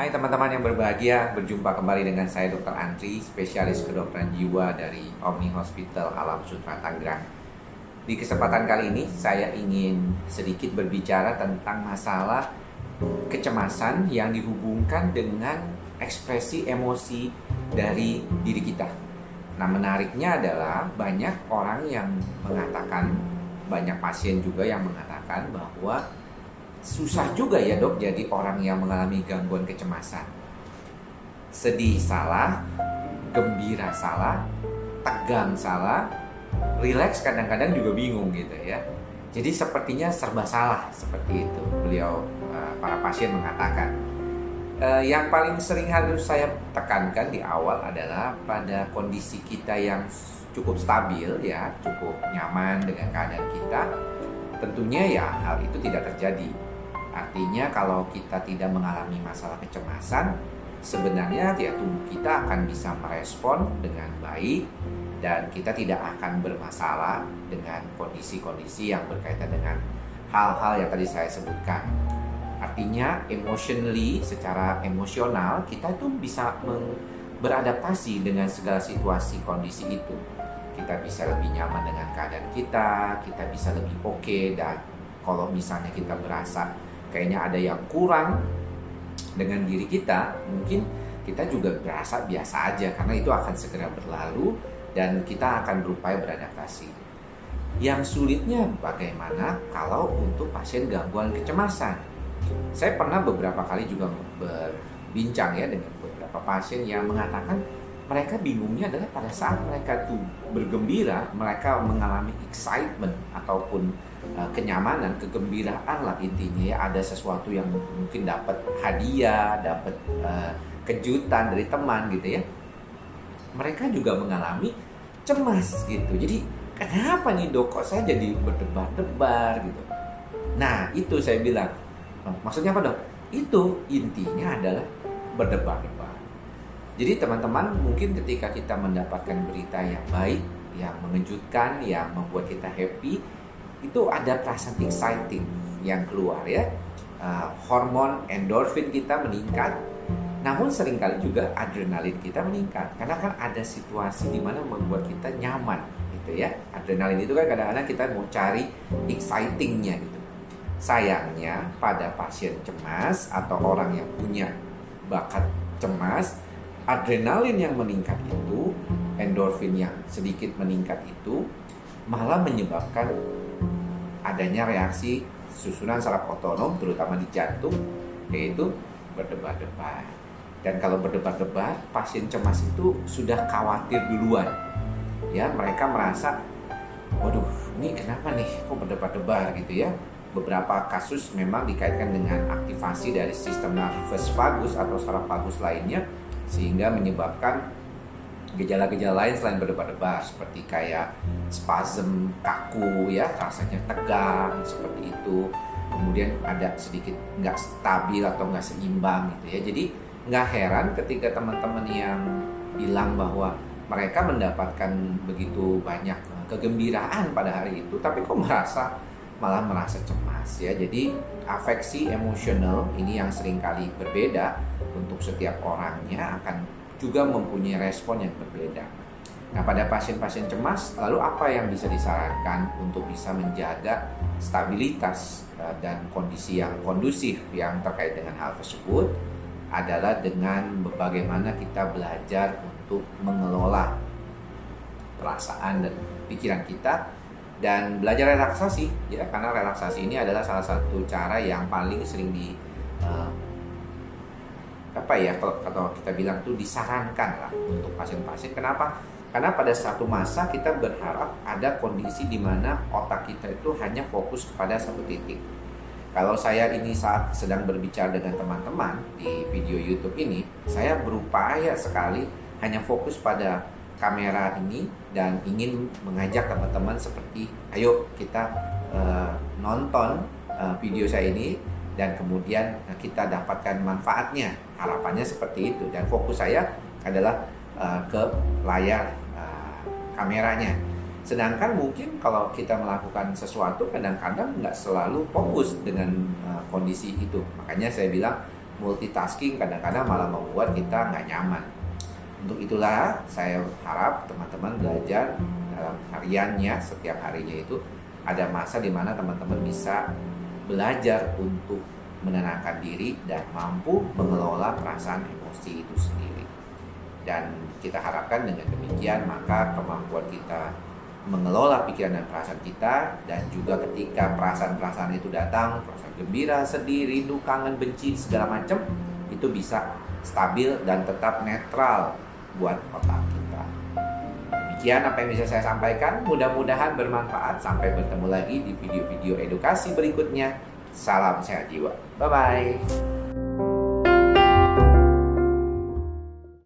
Hai teman-teman yang berbahagia, berjumpa kembali dengan saya Dr. Andri, spesialis kedokteran jiwa dari Omni Hospital Alam Sutra Tangerang. Di kesempatan kali ini saya ingin sedikit berbicara tentang masalah kecemasan yang dihubungkan dengan ekspresi emosi dari diri kita. Nah, menariknya adalah banyak orang yang mengatakan, banyak pasien juga yang mengatakan bahwa susah juga ya dok jadi orang yang mengalami gangguan kecemasan. Sedih salah, gembira salah, tegang salah, rileks kadang-kadang juga bingung gitu ya. Jadi sepertinya serba salah seperti itu beliau eh, para pasien mengatakan. Uh, yang paling sering harus saya tekankan di awal adalah pada kondisi kita yang cukup stabil ya, cukup nyaman dengan keadaan kita. Tentunya ya hal itu tidak terjadi Artinya kalau kita tidak mengalami masalah kecemasan, sebenarnya ya tubuh kita akan bisa merespon dengan baik dan kita tidak akan bermasalah dengan kondisi-kondisi yang berkaitan dengan hal-hal yang tadi saya sebutkan. Artinya emotionally, secara emosional kita itu bisa beradaptasi dengan segala situasi kondisi itu. Kita bisa lebih nyaman dengan keadaan kita, kita bisa lebih oke okay, dan kalau misalnya kita berasa kayaknya ada yang kurang dengan diri kita, mungkin kita juga berasa biasa aja karena itu akan segera berlalu dan kita akan berupaya beradaptasi. Yang sulitnya bagaimana kalau untuk pasien gangguan kecemasan? Saya pernah beberapa kali juga berbincang ya dengan beberapa pasien yang mengatakan mereka bingungnya adalah pada saat mereka tuh bergembira, mereka mengalami excitement ataupun uh, kenyamanan, kegembiraan lah intinya ya ada sesuatu yang mungkin dapat hadiah, dapat uh, kejutan dari teman gitu ya. Mereka juga mengalami cemas gitu. Jadi kenapa nih dok kok saya jadi berdebar-debar gitu. Nah itu saya bilang, maksudnya apa dok? Itu intinya adalah berdebar-debar. Jadi teman-teman mungkin ketika kita mendapatkan berita yang baik, yang mengejutkan, yang membuat kita happy, itu ada perasaan exciting yang keluar ya. Uh, hormon endorfin kita meningkat, namun sering kali juga adrenalin kita meningkat karena kan ada situasi di mana membuat kita nyaman gitu ya. Adrenalin itu kan kadang-kadang kita mau cari excitingnya gitu. Sayangnya pada pasien cemas atau orang yang punya bakat cemas, adrenalin yang meningkat itu, endorfin yang sedikit meningkat itu malah menyebabkan adanya reaksi susunan saraf otonom terutama di jantung yaitu berdebar-debar. Dan kalau berdebar-debar, pasien cemas itu sudah khawatir duluan. Ya, mereka merasa waduh, ini kenapa nih kok berdebar-debar gitu ya. Beberapa kasus memang dikaitkan dengan aktivasi dari sistem nervus vagus atau saraf vagus lainnya sehingga menyebabkan gejala-gejala lain selain berdebar-debar seperti kayak spasm kaku ya rasanya tegang seperti itu. Kemudian ada sedikit nggak stabil atau nggak seimbang gitu ya. Jadi nggak heran ketika teman-teman yang bilang bahwa mereka mendapatkan begitu banyak kegembiraan pada hari itu tapi kok merasa malah merasa cemas ya jadi afeksi emosional ini yang sering kali berbeda untuk setiap orangnya akan juga mempunyai respon yang berbeda. Nah, pada pasien-pasien cemas, lalu apa yang bisa disarankan untuk bisa menjaga stabilitas eh, dan kondisi yang kondusif yang terkait dengan hal tersebut adalah dengan bagaimana kita belajar untuk mengelola perasaan dan pikiran kita dan belajar relaksasi ya karena relaksasi ini adalah salah satu cara yang paling sering di uh, apa ya kalau, kalau kita bilang tuh disarankan lah untuk pasien-pasien. Kenapa? Karena pada satu masa kita berharap ada kondisi di mana otak kita itu hanya fokus kepada satu titik. Kalau saya ini saat sedang berbicara dengan teman-teman di video YouTube ini, saya berupaya sekali hanya fokus pada kamera ini dan ingin mengajak teman-teman seperti, ayo kita uh, nonton uh, video saya ini dan kemudian kita dapatkan manfaatnya. Harapannya seperti itu dan fokus saya adalah uh, ke layar uh, kameranya. Sedangkan mungkin kalau kita melakukan sesuatu kadang-kadang nggak selalu fokus dengan uh, kondisi itu. Makanya saya bilang multitasking kadang-kadang malah membuat kita nggak nyaman. Untuk itulah saya harap teman-teman belajar dalam hariannya setiap harinya itu ada masa di mana teman-teman bisa belajar untuk menenangkan diri dan mampu mengelola perasaan emosi itu sendiri. Dan kita harapkan dengan demikian maka kemampuan kita mengelola pikiran dan perasaan kita dan juga ketika perasaan-perasaan itu datang, perasaan gembira, sedih, rindu, kangen, benci, segala macam itu bisa stabil dan tetap netral buat otak kita. Demikian apa yang bisa saya sampaikan. Mudah-mudahan bermanfaat. Sampai bertemu lagi di video-video edukasi berikutnya. Salam sehat jiwa. Bye bye.